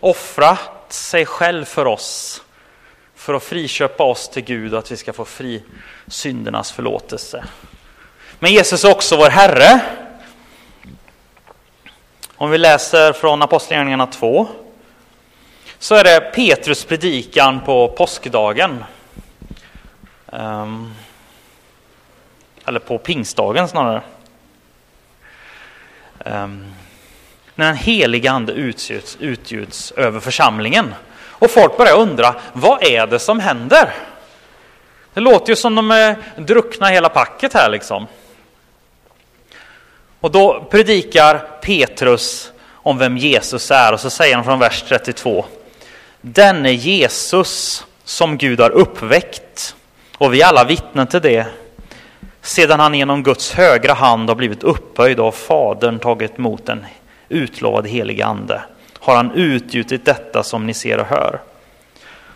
offrat sig själv för oss för att friköpa oss till Gud och att vi ska få fri syndernas förlåtelse. Men Jesus är också vår Herre. Om vi läser från Apostlagärningarna 2 så är det Petrus predikan på påskdagen. Ehm, eller på pingstdagen snarare. Ehm, när en helig ande utgjuts, utgjuts över församlingen. Och folk börjar undra, vad är det som händer? Det låter ju som de eh, är druckna hela packet här liksom. Och då predikar Petrus om vem Jesus är och så säger han från vers 32. Denne Jesus som Gud har uppväckt och vi alla vittnen till det sedan han genom Guds högra hand har blivit upphöjd och Fadern tagit emot den utlovad helige ande har han utgjutit detta som ni ser och hör.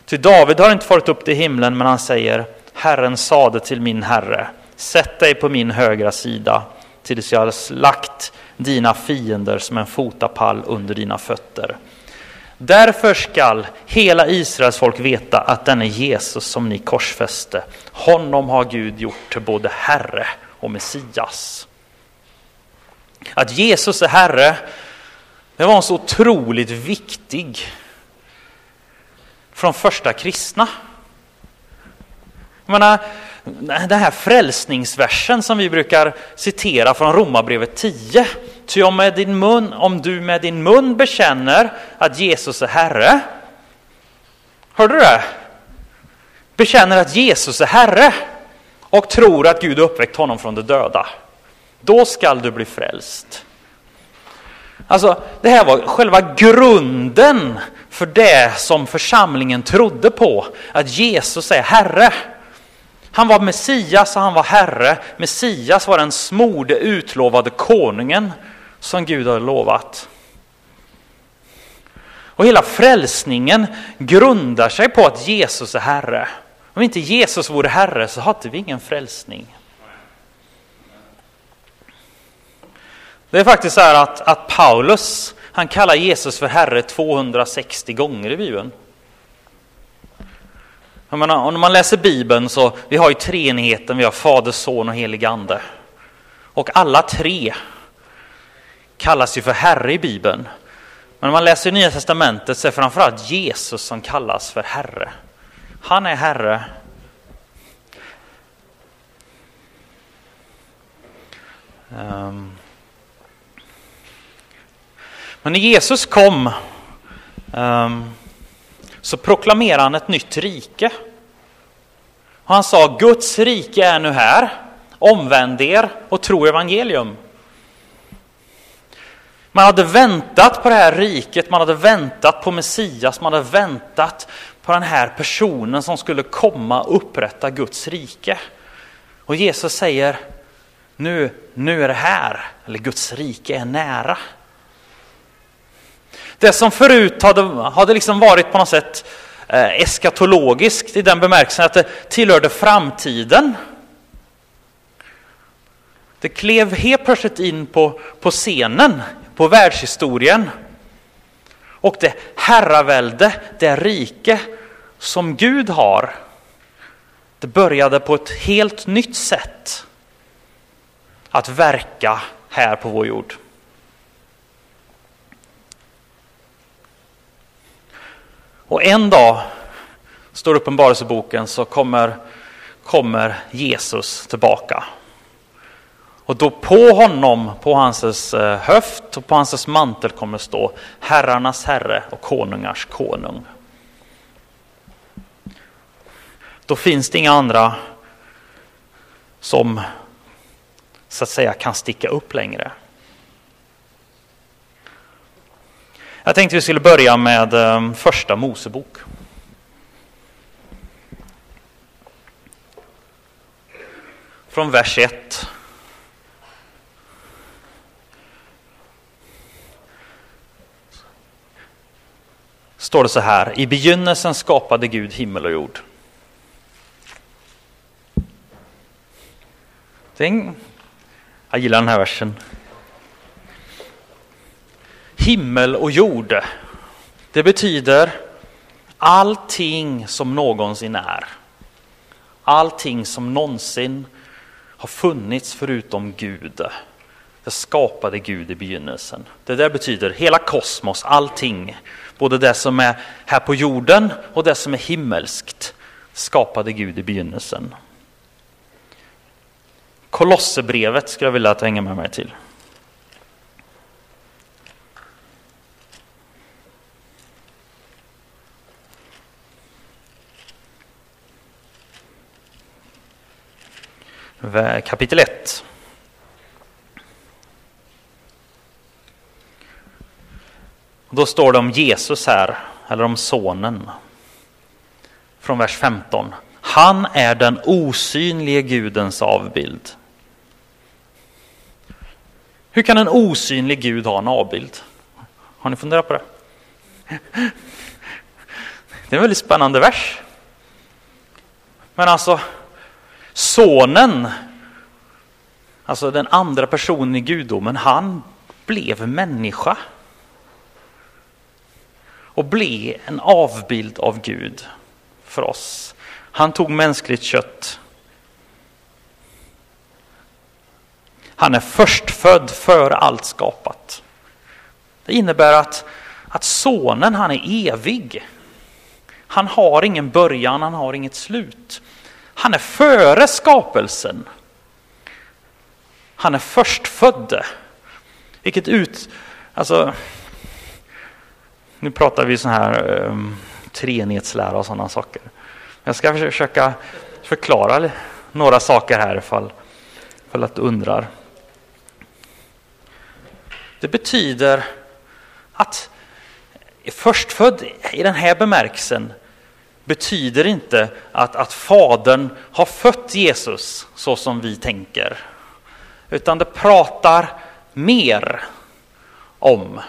Ty David har inte farit upp till himlen, men han säger Herren sade till min herre, sätt dig på min högra sida tills jag har lagt dina fiender som en fotapall under dina fötter. Därför skall hela Israels folk veta att denne Jesus som ni korsfäste, honom har Gud gjort till både Herre och Messias. Att Jesus är Herre, det var en så otroligt viktig från första kristna. Jag menar, den här frälsningsversen som vi brukar citera från Romarbrevet 10. Ty om, med din mun, om du med din mun bekänner att Jesus är Herre. Hörde du det? Bekänner att Jesus är Herre och tror att Gud uppväckt honom från de döda. Då skall du bli frälst. Alltså, det här var själva grunden för det som församlingen trodde på, att Jesus är Herre. Han var Messias och han var Herre. Messias var den smorde utlovade konungen som Gud har lovat. Och hela frälsningen grundar sig på att Jesus är Herre. Om inte Jesus vore Herre så hade vi ingen frälsning. Det är faktiskt så här att, att Paulus, han kallar Jesus för Herre 260 gånger i Bibeln. Jag menar, om man läser Bibeln så, vi har ju treenigheten, vi har Fader, Son och Helig Ande. Och alla tre kallas ju för Herre i Bibeln. Men om man läser Nya Testamentet så är det framförallt Jesus som kallas för Herre. Han är Herre. Um. Men när Jesus kom um, så proklamerade han ett nytt rike. Och han sa Guds rike är nu här. Omvänd er och tro evangelium. Man hade väntat på det här riket, man hade väntat på Messias, man hade väntat på den här personen som skulle komma och upprätta Guds rike. Och Jesus säger nu, nu är det här, eller Guds rike är nära. Det som förut hade, hade liksom varit på något sätt eh, eskatologiskt i den bemärkelsen att det tillhörde framtiden. Det klev helt plötsligt in på, på scenen, på världshistorien. Och det herravälde, det rike som Gud har, det började på ett helt nytt sätt att verka här på vår jord. Och en dag, står Uppenbarelseboken, så kommer, kommer Jesus tillbaka. Och då på honom, på hans eh, höft och på hans mantel kommer stå herrarnas herre och konungars konung. Då finns det inga andra som så att säga kan sticka upp längre. Jag tänkte vi skulle börja med ehm, första Mosebok. Från vers 1. Står det så här. I begynnelsen skapade Gud himmel och jord. Jag gillar den här versen himmel och jord. Det betyder allting som någonsin är. Allting som någonsin har funnits förutom Gud. Det skapade Gud i begynnelsen. Det där betyder hela kosmos, allting. Både det som är här på jorden och det som är himmelskt skapade Gud i begynnelsen. Kolosserbrevet skulle jag vilja att hänga med mig till. Kapitel 1. Då står det om Jesus här, eller om sonen. Från vers 15. Han är den osynlige Gudens avbild. Hur kan en osynlig Gud ha en avbild? Har ni funderat på det? Det är en väldigt spännande vers. Men alltså, sonen, alltså den andra personen i gudomen, han blev människa och blev en avbild av Gud för oss. Han tog mänskligt kött. Han är förstfödd för allt skapat. Det innebär att, att sonen, han är evig. Han har ingen början, han har inget slut. Han är före skapelsen. Han är förstfödde. Vilket ut... Alltså, nu pratar vi sån här um, treenighetslära och sådana saker. Jag ska försöka förklara några saker här ifall, ifall att du undrar. Det betyder att förstfödd i den här bemärkelsen betyder inte att, att Fadern har fött Jesus så som vi tänker. Utan det pratar mer om,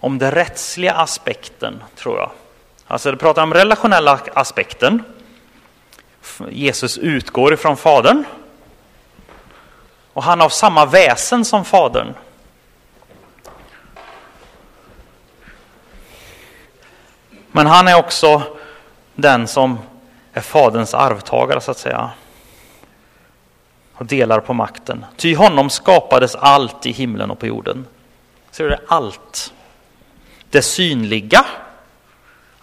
om den rättsliga aspekten, tror jag. Alltså det pratar om relationella aspekten. Jesus utgår ifrån Fadern. Och han har samma väsen som Fadern. Men han är också den som är Faderns arvtagare, så att säga. Och delar på makten. Ty honom skapades allt i himlen och på jorden. Ser du det? Allt. Det synliga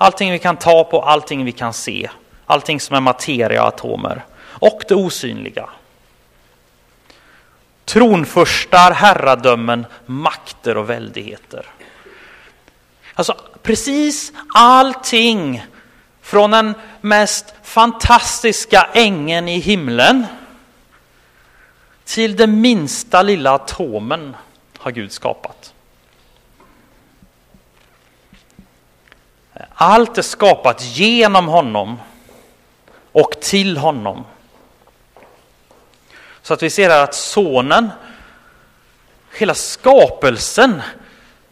Allting vi kan ta på, allting vi kan se. Allting som är materia och atomer. Och det osynliga. Tronförstar, herradömen, makter och väldigheter. Alltså precis allting från den mest fantastiska ängen i himlen till den minsta lilla atomen har Gud skapat. Allt är skapat genom honom och till honom. Så att vi ser här att sonen, hela skapelsen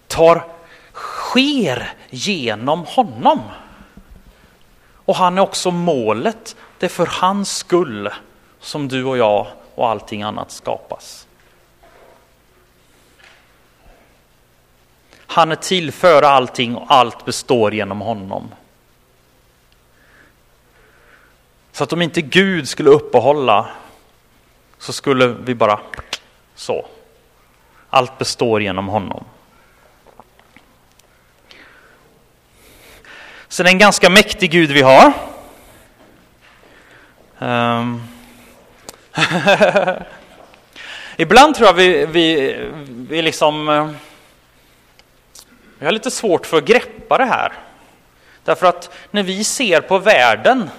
tar, sker genom honom. Och han är också målet. Det är för hans skull som du och jag och allting annat skapas. Han är till för allting och allt består genom honom. Så att om inte Gud skulle uppehålla så skulle vi bara så. Allt består genom honom. Så det är en ganska mäktig Gud vi har. Um. Ibland tror jag vi, vi, vi liksom eh, vi har lite svårt för att greppa det här. Därför att när vi ser på världen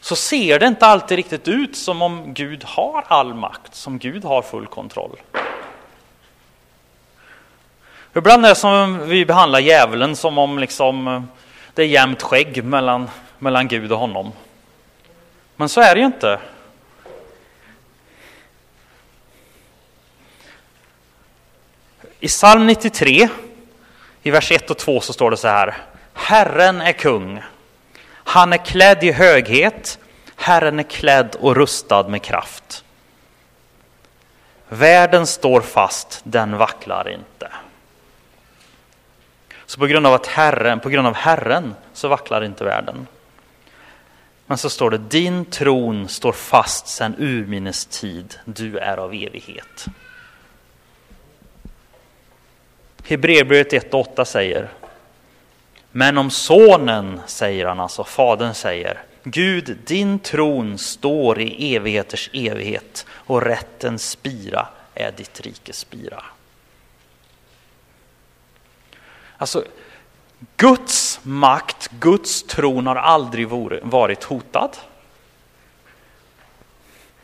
så ser det inte alltid riktigt ut som om Gud har all makt, som Gud har full kontroll. Ibland är det som om vi behandlar djävulen som om liksom eh, det är jämnt skägg mellan, mellan Gud och honom. Men så är det ju inte. I psalm 93 i vers 1 och 2 så står det så här. Herren är kung. Han är klädd i höghet. Herren är klädd och rustad med kraft. Världen står fast, den vacklar inte. Så på grund av, att herren, på grund av Herren så vacklar inte världen. Men så står det, din tron står fast sedan urminnes tid, du är av evighet. Hebreerbrevet 1.8 säger, men om sonen, säger han alltså, fadern säger, Gud, din tron står i evigheters evighet och rättens spira är ditt rikes spira. Alltså, Guds makt, Guds tron har aldrig varit hotad.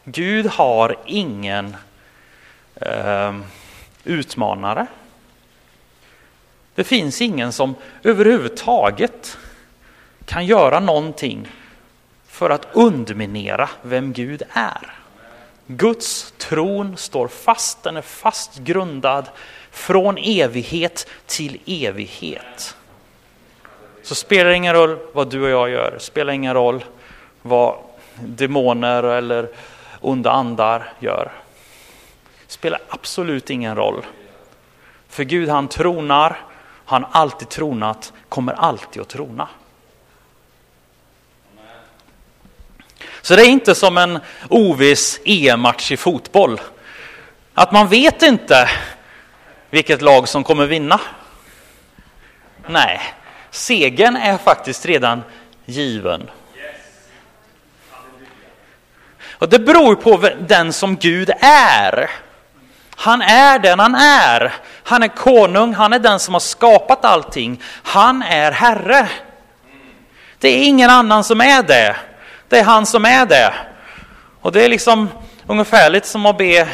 Gud har ingen eh, utmanare. Det finns ingen som överhuvudtaget kan göra någonting för att underminera vem Gud är. Guds tron står fast, den är fast grundad från evighet till evighet. Så spelar det ingen roll vad du och jag gör, spelar ingen roll vad demoner eller onda andar gör. Spelar absolut ingen roll. För Gud han tronar, han har alltid tronat, kommer alltid att trona. Så det är inte som en oviss EM-match i fotboll. Att man vet inte vilket lag som kommer vinna. Nej, segern är faktiskt redan given. Och det beror på den som Gud är. Han är den han är. Han är konung, han är den som har skapat allting. Han är Herre. Det är ingen annan som är det. Det är han som är det. Och det är liksom ungefärligt som att be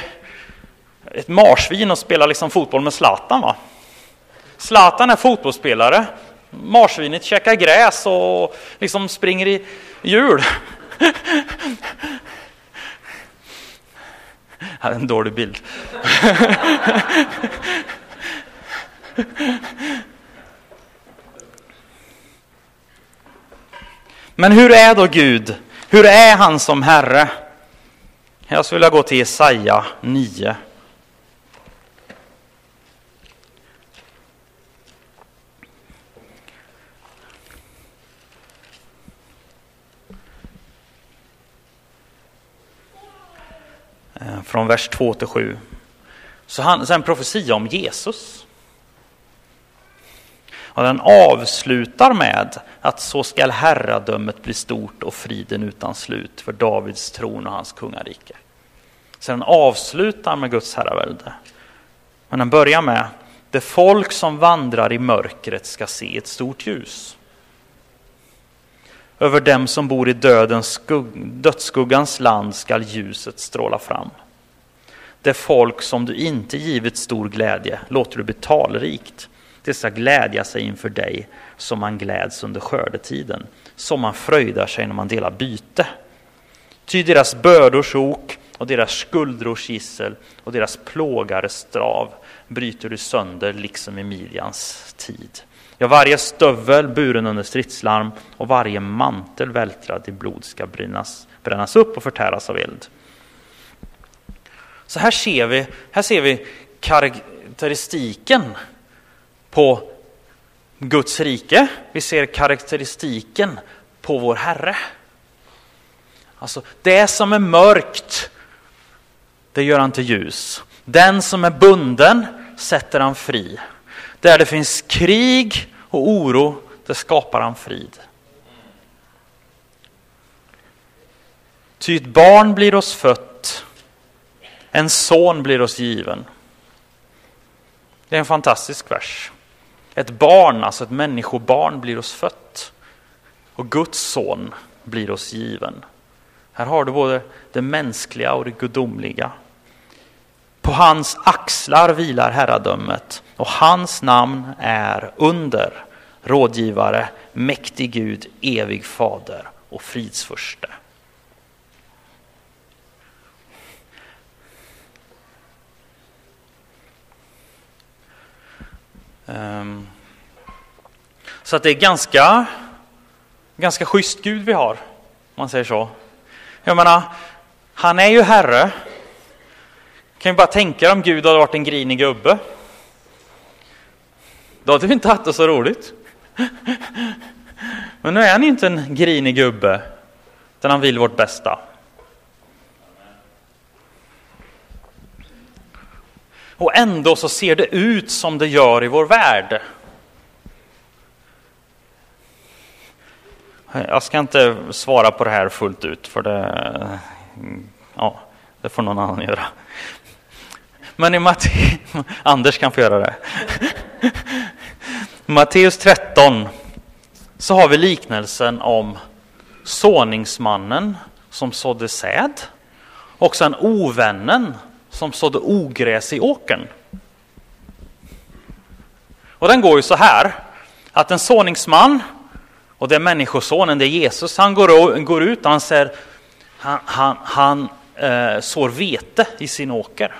ett marsvin och spelar liksom fotboll med Zlatan. Va? Zlatan är fotbollsspelare. Marsvinet käkar gräs och liksom springer i hjul. Det är en dålig bild. Men hur är då Gud? Hur är han som Herre? Jag skulle vilja gå till Jesaja 9. Från vers 2 till 7. Så han, så en profetia om Jesus. Och den avslutar med att så skall herradömet bli stort och friden utan slut för Davids tron och hans kungarike. Så den avslutar med Guds herravälde. Men den börjar med det folk som vandrar i mörkret ska se ett stort ljus. Över dem som bor i dödens dödsskuggans land skall ljuset stråla fram. Det folk som du inte givit stor glädje låter du bli talrikt. Det ska glädja sig inför dig som man gläds under skördetiden, som man fröjdar sig när man delar byte. Ty deras bördors ok och deras skuldrors gissel och deras plågares strav bryter du sönder liksom i Midjans tid. Ja, varje stövel buren under stridslarm och varje mantel vältrad i blod ska brännas, brännas upp och förtäras av eld. Så här ser vi, här ser vi karaktäristiken på Guds rike. Vi ser karaktäristiken på vår Herre. Alltså, det som är mörkt, det gör han till ljus. Den som är bunden sätter han fri. Där det finns krig och oro, det skapar han frid. Ty ett barn blir oss fött, en son blir oss given. Det är en fantastisk vers. Ett barn, alltså ett människobarn, blir oss fött. Och Guds son blir oss given. Här har du både det mänskliga och det gudomliga. På hans axlar vilar herradömet och hans namn är under, rådgivare, mäktig Gud, evig fader och fridsförste. Ehm, så att det är ganska, ganska schysst Gud vi har, om man säger så. Jag menar, han är ju Herre. Kan ju bara tänka om Gud hade varit en grinig gubbe. Då hade vi inte haft det så roligt. Men nu är han ju inte en grinig gubbe, utan han vill vårt bästa. Och ändå så ser det ut som det gör i vår värld. Jag ska inte svara på det här fullt ut, för det, ja, det får någon annan göra. Men i Matteus... Anders kan få göra det. Matteus 13 så har vi liknelsen om såningsmannen som sådde säd och sen ovännen som sådde ogräs i åkern. Och den går ju så här att en såningsman och det är människosonen, det är Jesus, han går, går ut och han säger han, han, han eh, sår vete i sin åker.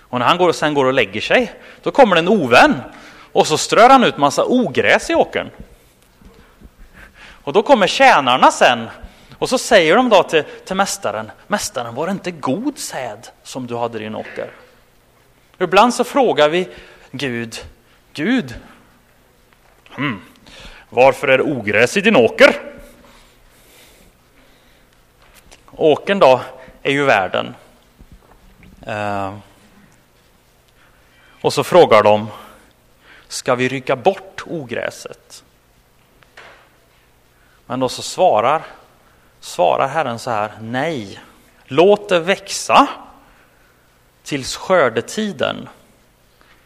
Och när han går och sen går och lägger sig, då kommer det en ovän och så strör han ut massa ogräs i åkern. Och då kommer tjänarna sen och så säger de då till, till mästaren, mästaren var det inte god säd som du hade i din åker? Ibland så frågar vi Gud, Gud, hmm, varför är det ogräs i din åker? Åkern då är ju världen. Eh, och så frågar de, ska vi rycka bort ogräset? Men då så svarar, svarar Herren så här, nej, låt det växa tills skördetiden,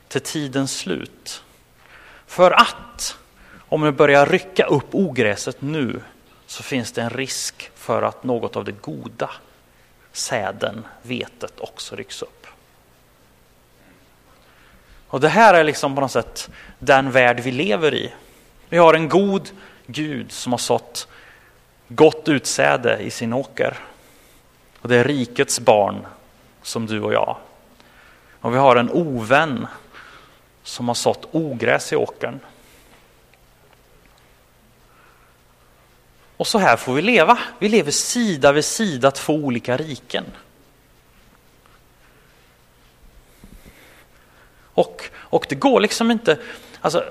till tidens slut. För att om vi börjar rycka upp ogräset nu så finns det en risk för att något av det goda, säden, vetet också rycks upp. Och det här är liksom på något sätt den värld vi lever i. Vi har en god Gud som har sått gott utsäde i sin åker. Och det är rikets barn som du och jag. Och vi har en ovän som har sått ogräs i åkern. Och så här får vi leva. Vi lever sida vid sida två olika riken. Och, och det går liksom inte... Alltså,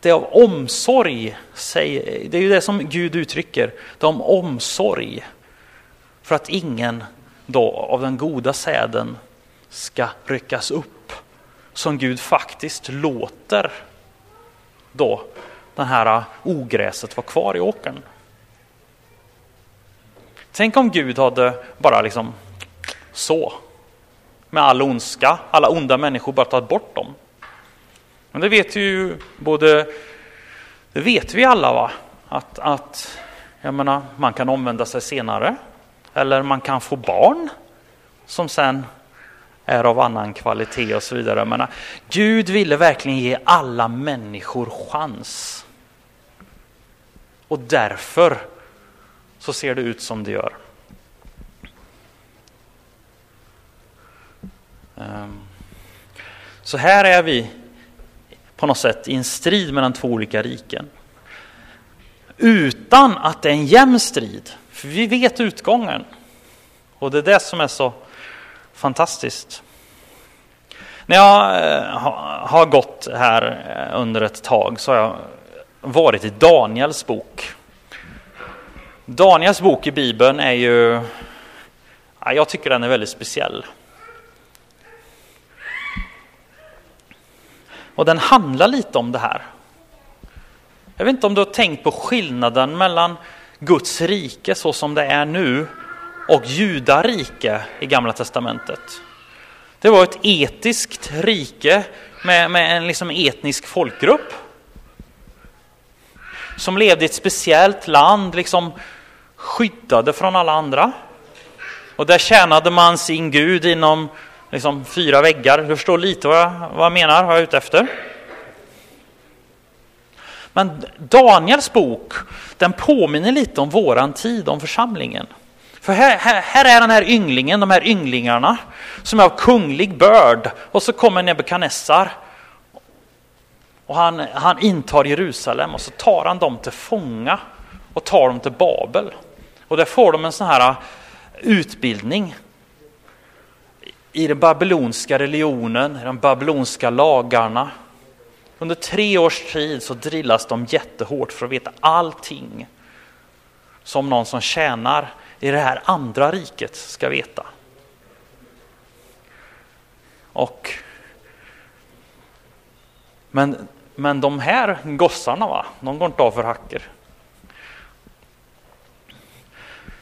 det är av omsorg, det är ju det som Gud uttrycker, det är om omsorg för att ingen då av den goda säden ska ryckas upp som Gud faktiskt låter då den här ogräset vara kvar i åkern. Tänk om Gud hade bara liksom så med all ondska, alla onda människor, bara tagit bort dem. Men det vet ju både, det vet vi alla va, att, att jag menar, man kan omvända sig senare. Eller man kan få barn som sen är av annan kvalitet och så vidare. Men Gud ville verkligen ge alla människor chans. Och därför så ser det ut som det gör. Ehm, så här är vi på något sätt i en strid mellan två olika riken. Utan att det är en jämn strid, för vi vet utgången. Och det är det som är så fantastiskt. När jag eh, har gått här eh, under ett tag så har jag varit i Daniels bok. Daniels bok i Bibeln är ju, jag tycker den är väldigt speciell. Och den handlar lite om det här. Jag vet inte om du har tänkt på skillnaden mellan Guds rike så som det är nu och judarike i Gamla Testamentet. Det var ett etiskt rike med, med en liksom etnisk folkgrupp som levde i ett speciellt land, liksom skyddade från alla andra. Och där tjänade man sin Gud inom liksom fyra väggar. Du förstår lite vad jag, vad jag menar, vad jag är ute efter. Men Daniels bok, den påminner lite om våran tid, om församlingen. För här, här, här, är den här ynglingen, de här ynglingarna, som är av kunglig börd. Och så kommer Nebukadnessar. Och han, han intar Jerusalem och så tar han dem till fånga och tar dem till Babel. Och där får de en sån här utbildning i den babylonska religionen, i de babylonska lagarna. Under tre års tid så drillas de jättehårt för att veta allting som någon som tjänar i det här andra riket ska veta. Och men, men de här gossarna, va, de går inte av för hacker.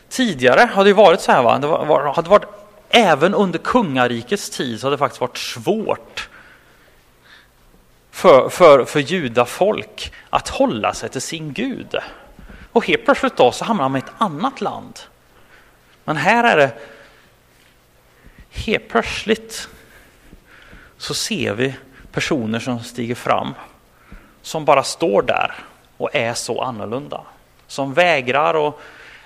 Tidigare hade det varit så här, va? det var, hade varit, även under kungarikets tid så har det faktiskt varit svårt för, för, för judafolk att hålla sig till sin Gud. Och helt plötsligt då så hamnar man i ett annat land. Men här är det helt plötsligt så ser vi personer som stiger fram som bara står där och är så annorlunda. Som vägrar att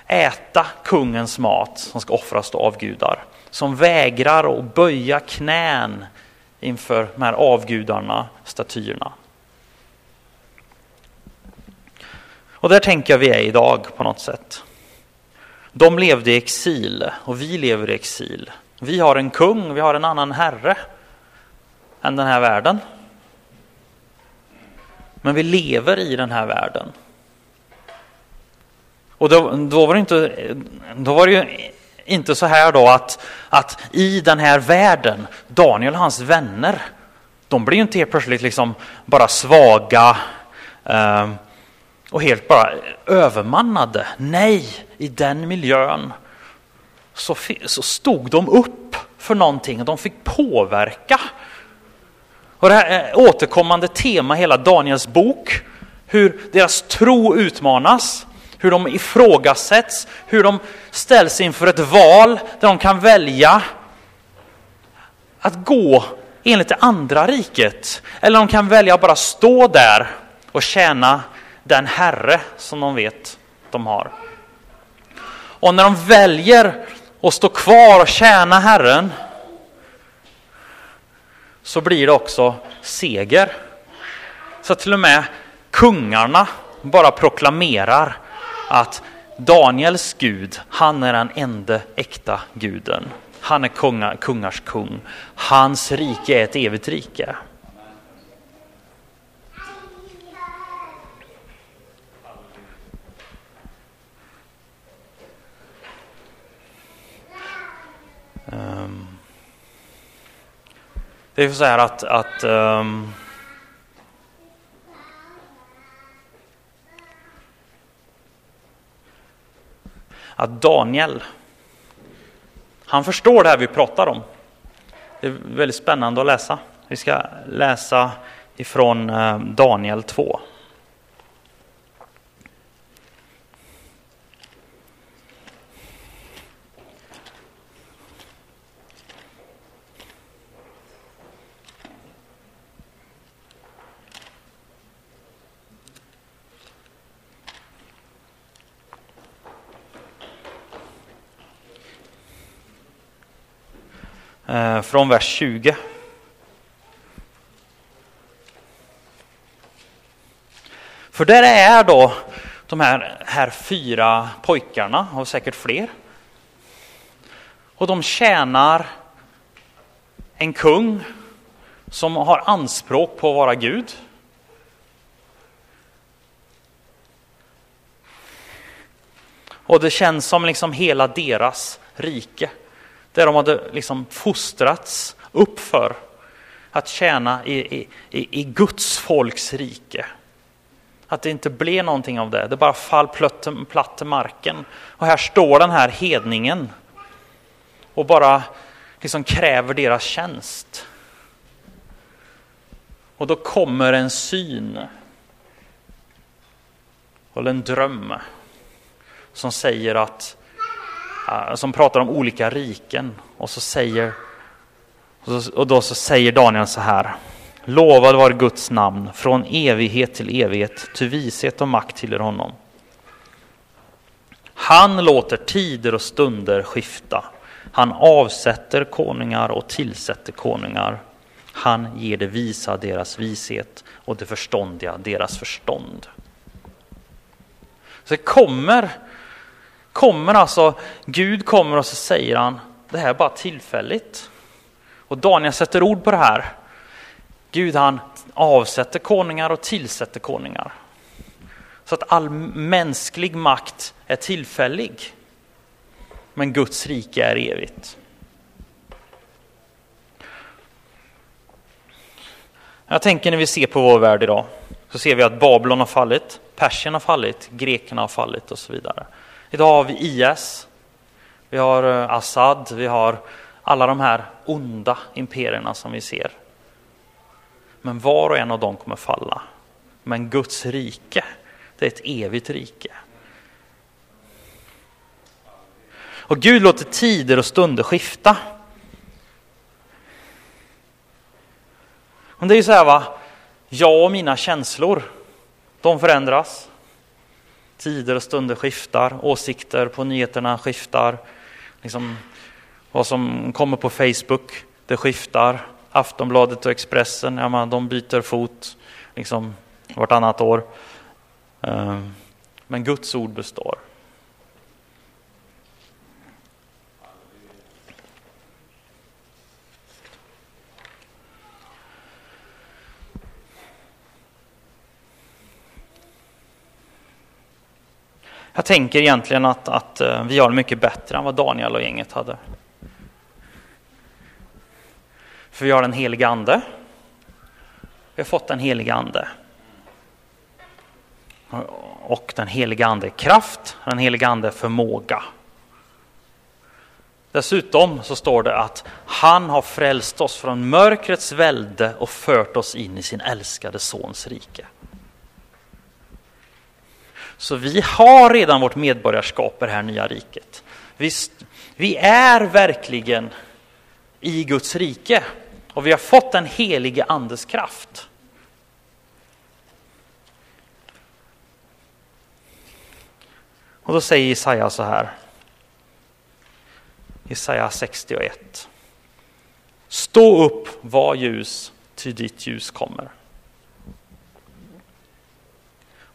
äta kungens mat som ska offras av gudar. Som vägrar att böja knän inför de här avgudarna, statyerna. Och där tänker jag vi är idag på något sätt. De levde i exil och vi lever i exil. Vi har en kung, vi har en annan herre än den här världen. Men vi lever i den här världen. Och då, då, var, det inte, då var det ju inte så här då att, att i den här världen, Daniel och hans vänner, de blir ju inte helt plötsligt liksom bara svaga eh, och helt bara övermannade. Nej, i den miljön så, så stod de upp för någonting och de fick påverka och det här är återkommande tema i hela Daniels bok. Hur deras tro utmanas, hur de ifrågasätts, hur de ställs inför ett val där de kan välja att gå enligt det andra riket. Eller de kan välja att bara stå där och tjäna den herre som de vet de har. Och när de väljer att stå kvar och tjäna Herren så blir det också seger. Så till och med kungarna bara proklamerar att Daniels Gud, han är den enda äkta guden. Han är kunga, kungars kung. Hans rike är ett evigt rike. Um. Det är så här att, att um, att Daniel, han förstår det här vi pratar om. Det är väldigt spännande att läsa. Vi ska läsa ifrån eh, Daniel 2. Eh, från vers 20. För där är då de här, här fyra pojkarna, och säkert fler. Och de tjänar en kung som har anspråk på att vara Gud. Och det känns som liksom hela deras rike där de hade liksom fostrats upp för att tjäna i, i, i Guds folks rike. Att det inte blev någonting av det, det bara fall platt till marken. Och här står den här hedningen och bara liksom kräver deras tjänst. Och då kommer en syn eller en dröm som säger att Eh, som pratar om olika riken. Och, så säger, och då så säger Daniel så här. Lovad var Guds namn från evighet till evighet, till vishet och makt tillhör honom. Han låter tider och stunder skifta. Han avsätter konungar och tillsätter konungar. Han ger det visa deras vishet och det förståndiga deras förstånd. Så det kommer kommer alltså, Gud kommer och så säger han, det här är bara tillfälligt. Och Daniel sätter ord på det här. Gud han avsätter konungar och tillsätter konungar. Så att all mänsklig makt är tillfällig. Men Guds rike är evigt. Jag tänker när vi ser på vår värld idag så ser vi att Babylon har fallit, Persien har fallit, grekerna har fallit och så vidare. Idag har vi IS, vi har eh, Assad, vi har alla de här onda imperierna som vi ser. Men var och en av dem kommer falla. Men Guds rike, det är ett evigt rike. Och Gud låter tider och stunder skifta. Men det är ju så här va, jag och mina känslor, de förändras. Tider och stunder skiftar, åsikter på nyheterna skiftar. Liksom, vad som kommer på Facebook, det skiftar. Aftonbladet och Expressen, ja, man, de byter fot liksom, vartannat år. Eh, men Guds ord består. Jag tänker egentligen att, att eh, vi har det mycket bättre än vad Daniel och gänget hade. För vi har den helige Ande. Vi har fått den helige Ande. Och den helige Ande är kraft, den helige Ande är förmåga. Dessutom så står det att han har frälst oss från mörkrets välde och fört oss in i sin älskade sons rike. Så vi har redan vårt medborgarskap i det här nya riket. Vi, vi är verkligen i Guds rike och vi har fått den helige Andes kraft. Och då säger Jesaja så här. Jesaja 61. Stå upp, var ljus, ty ditt ljus kommer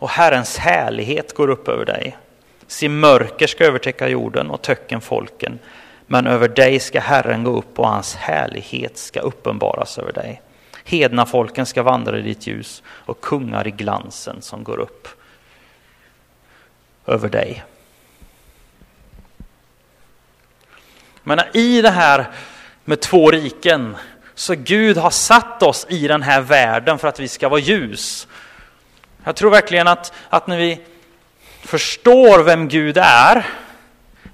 och Herrens härlighet går upp över dig. Se mörker ska övertäcka jorden och töcken folken, men över dig ska Herren gå upp och hans härlighet ska uppenbaras över dig. Hedna folken ska vandra i ditt ljus och kungar i glansen som går upp över dig. Men i det här med två riken, så Gud har satt oss i den här världen för att vi ska vara ljus. Jag tror verkligen att, att när vi förstår vem Gud är,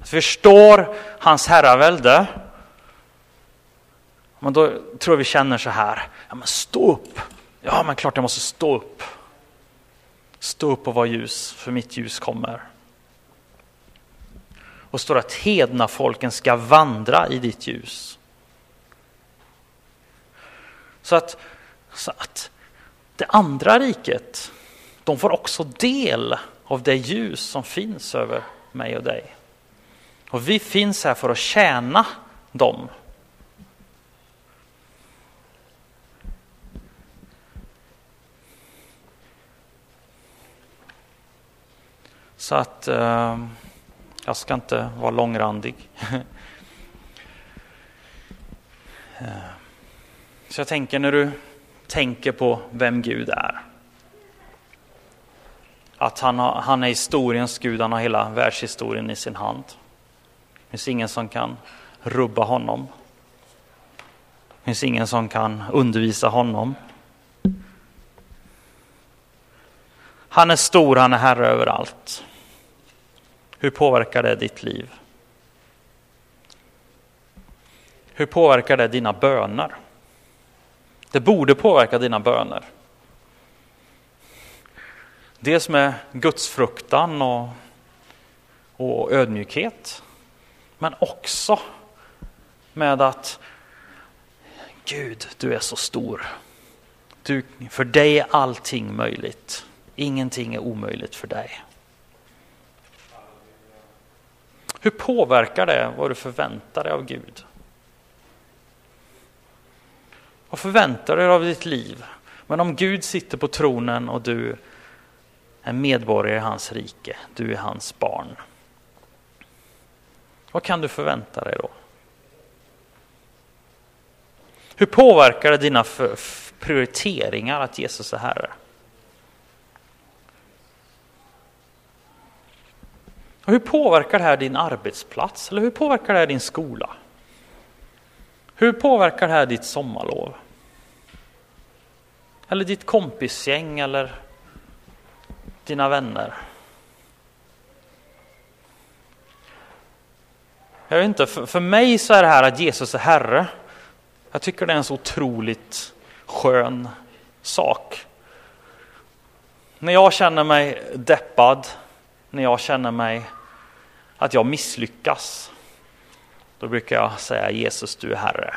att vi förstår hans herravälde, men då tror jag vi känner så här, ja men stå upp. Ja men klart jag måste stå upp. Stå upp och var ljus, för mitt ljus kommer. Och står att hedna folken ska vandra i ditt ljus. Så att, så att det andra riket, de får också del av det ljus som finns över mig och dig. Och vi finns här för att tjäna dem. Så att eh, jag ska inte vara långrandig. Eh, så jag tänker när du tänker på vem Gud är att han, har, han är historiens Gud, han har hela världshistorien i sin hand. Det finns ingen som kan rubba honom. Det finns ingen som kan undervisa honom. Han är stor, han är herre över allt. Hur påverkar det ditt liv? Hur påverkar det dina böner? Det borde påverka dina böner. Dels med gudsfruktan och, och ödmjukhet. Men också med att Gud, du är så stor. Du, för dig är allting möjligt. Ingenting är omöjligt för dig. Hur påverkar det vad du förväntar dig av Gud? Vad förväntar du dig av ditt liv? Men om Gud sitter på tronen och du är medborgare i hans rike, du är hans barn. Vad kan du förvänta dig då? Hur påverkar det dina prioriteringar att Jesus är Herre? Och hur påverkar det här din arbetsplats? Eller hur påverkar det här din skola? Hur påverkar det här ditt sommarlov? Eller ditt kompisgäng eller dina vänner? Jag vet inte, för, för mig så är det här att Jesus är Herre. Jag tycker det är en så otroligt skön sak. När jag känner mig deppad, när jag känner mig att jag misslyckas, då brukar jag säga Jesus, du är Herre.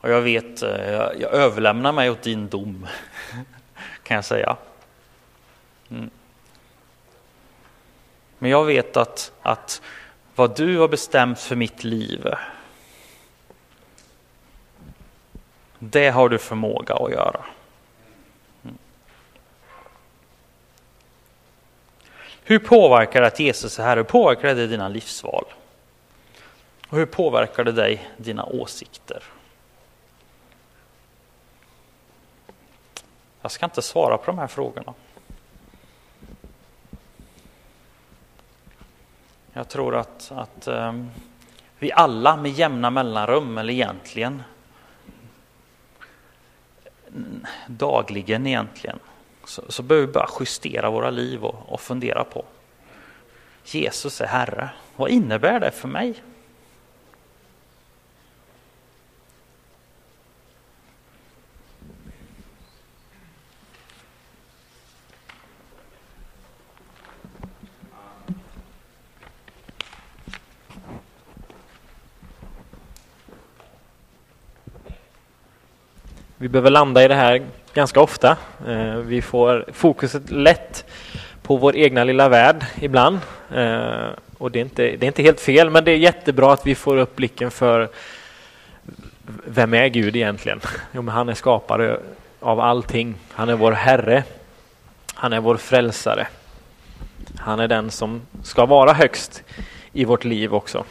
Och jag vet, eh, jag, jag överlämnar mig åt din dom, kan jag säga. Mm. Men jag vet att, att vad du har bestämt för mitt liv, det har du förmåga att göra. Mm. Hur påverkar det att Jesus är här? Hur påverkar det dina livsval? Och hur påverkar det dig, dina åsikter? Jag ska inte svara på de här frågorna. Jag tror att, att um, vi alla med jämna mellanrum, eller egentligen dagligen egentligen, så, så behöver vi bara justera våra liv och, och fundera på Jesus är Herre. Vad innebär det för mig? Behöver landa i det här ganska ofta. Eh, vi får fokuset lätt på vår egna lilla värld ibland. Eh, och det är, inte, det är inte helt fel, men det är jättebra att vi får upp blicken för vem är Gud egentligen? Jo, men han är skapare av allting. Han är vår Herre. Han är vår frälsare. Han är den som ska vara högst i vårt liv också.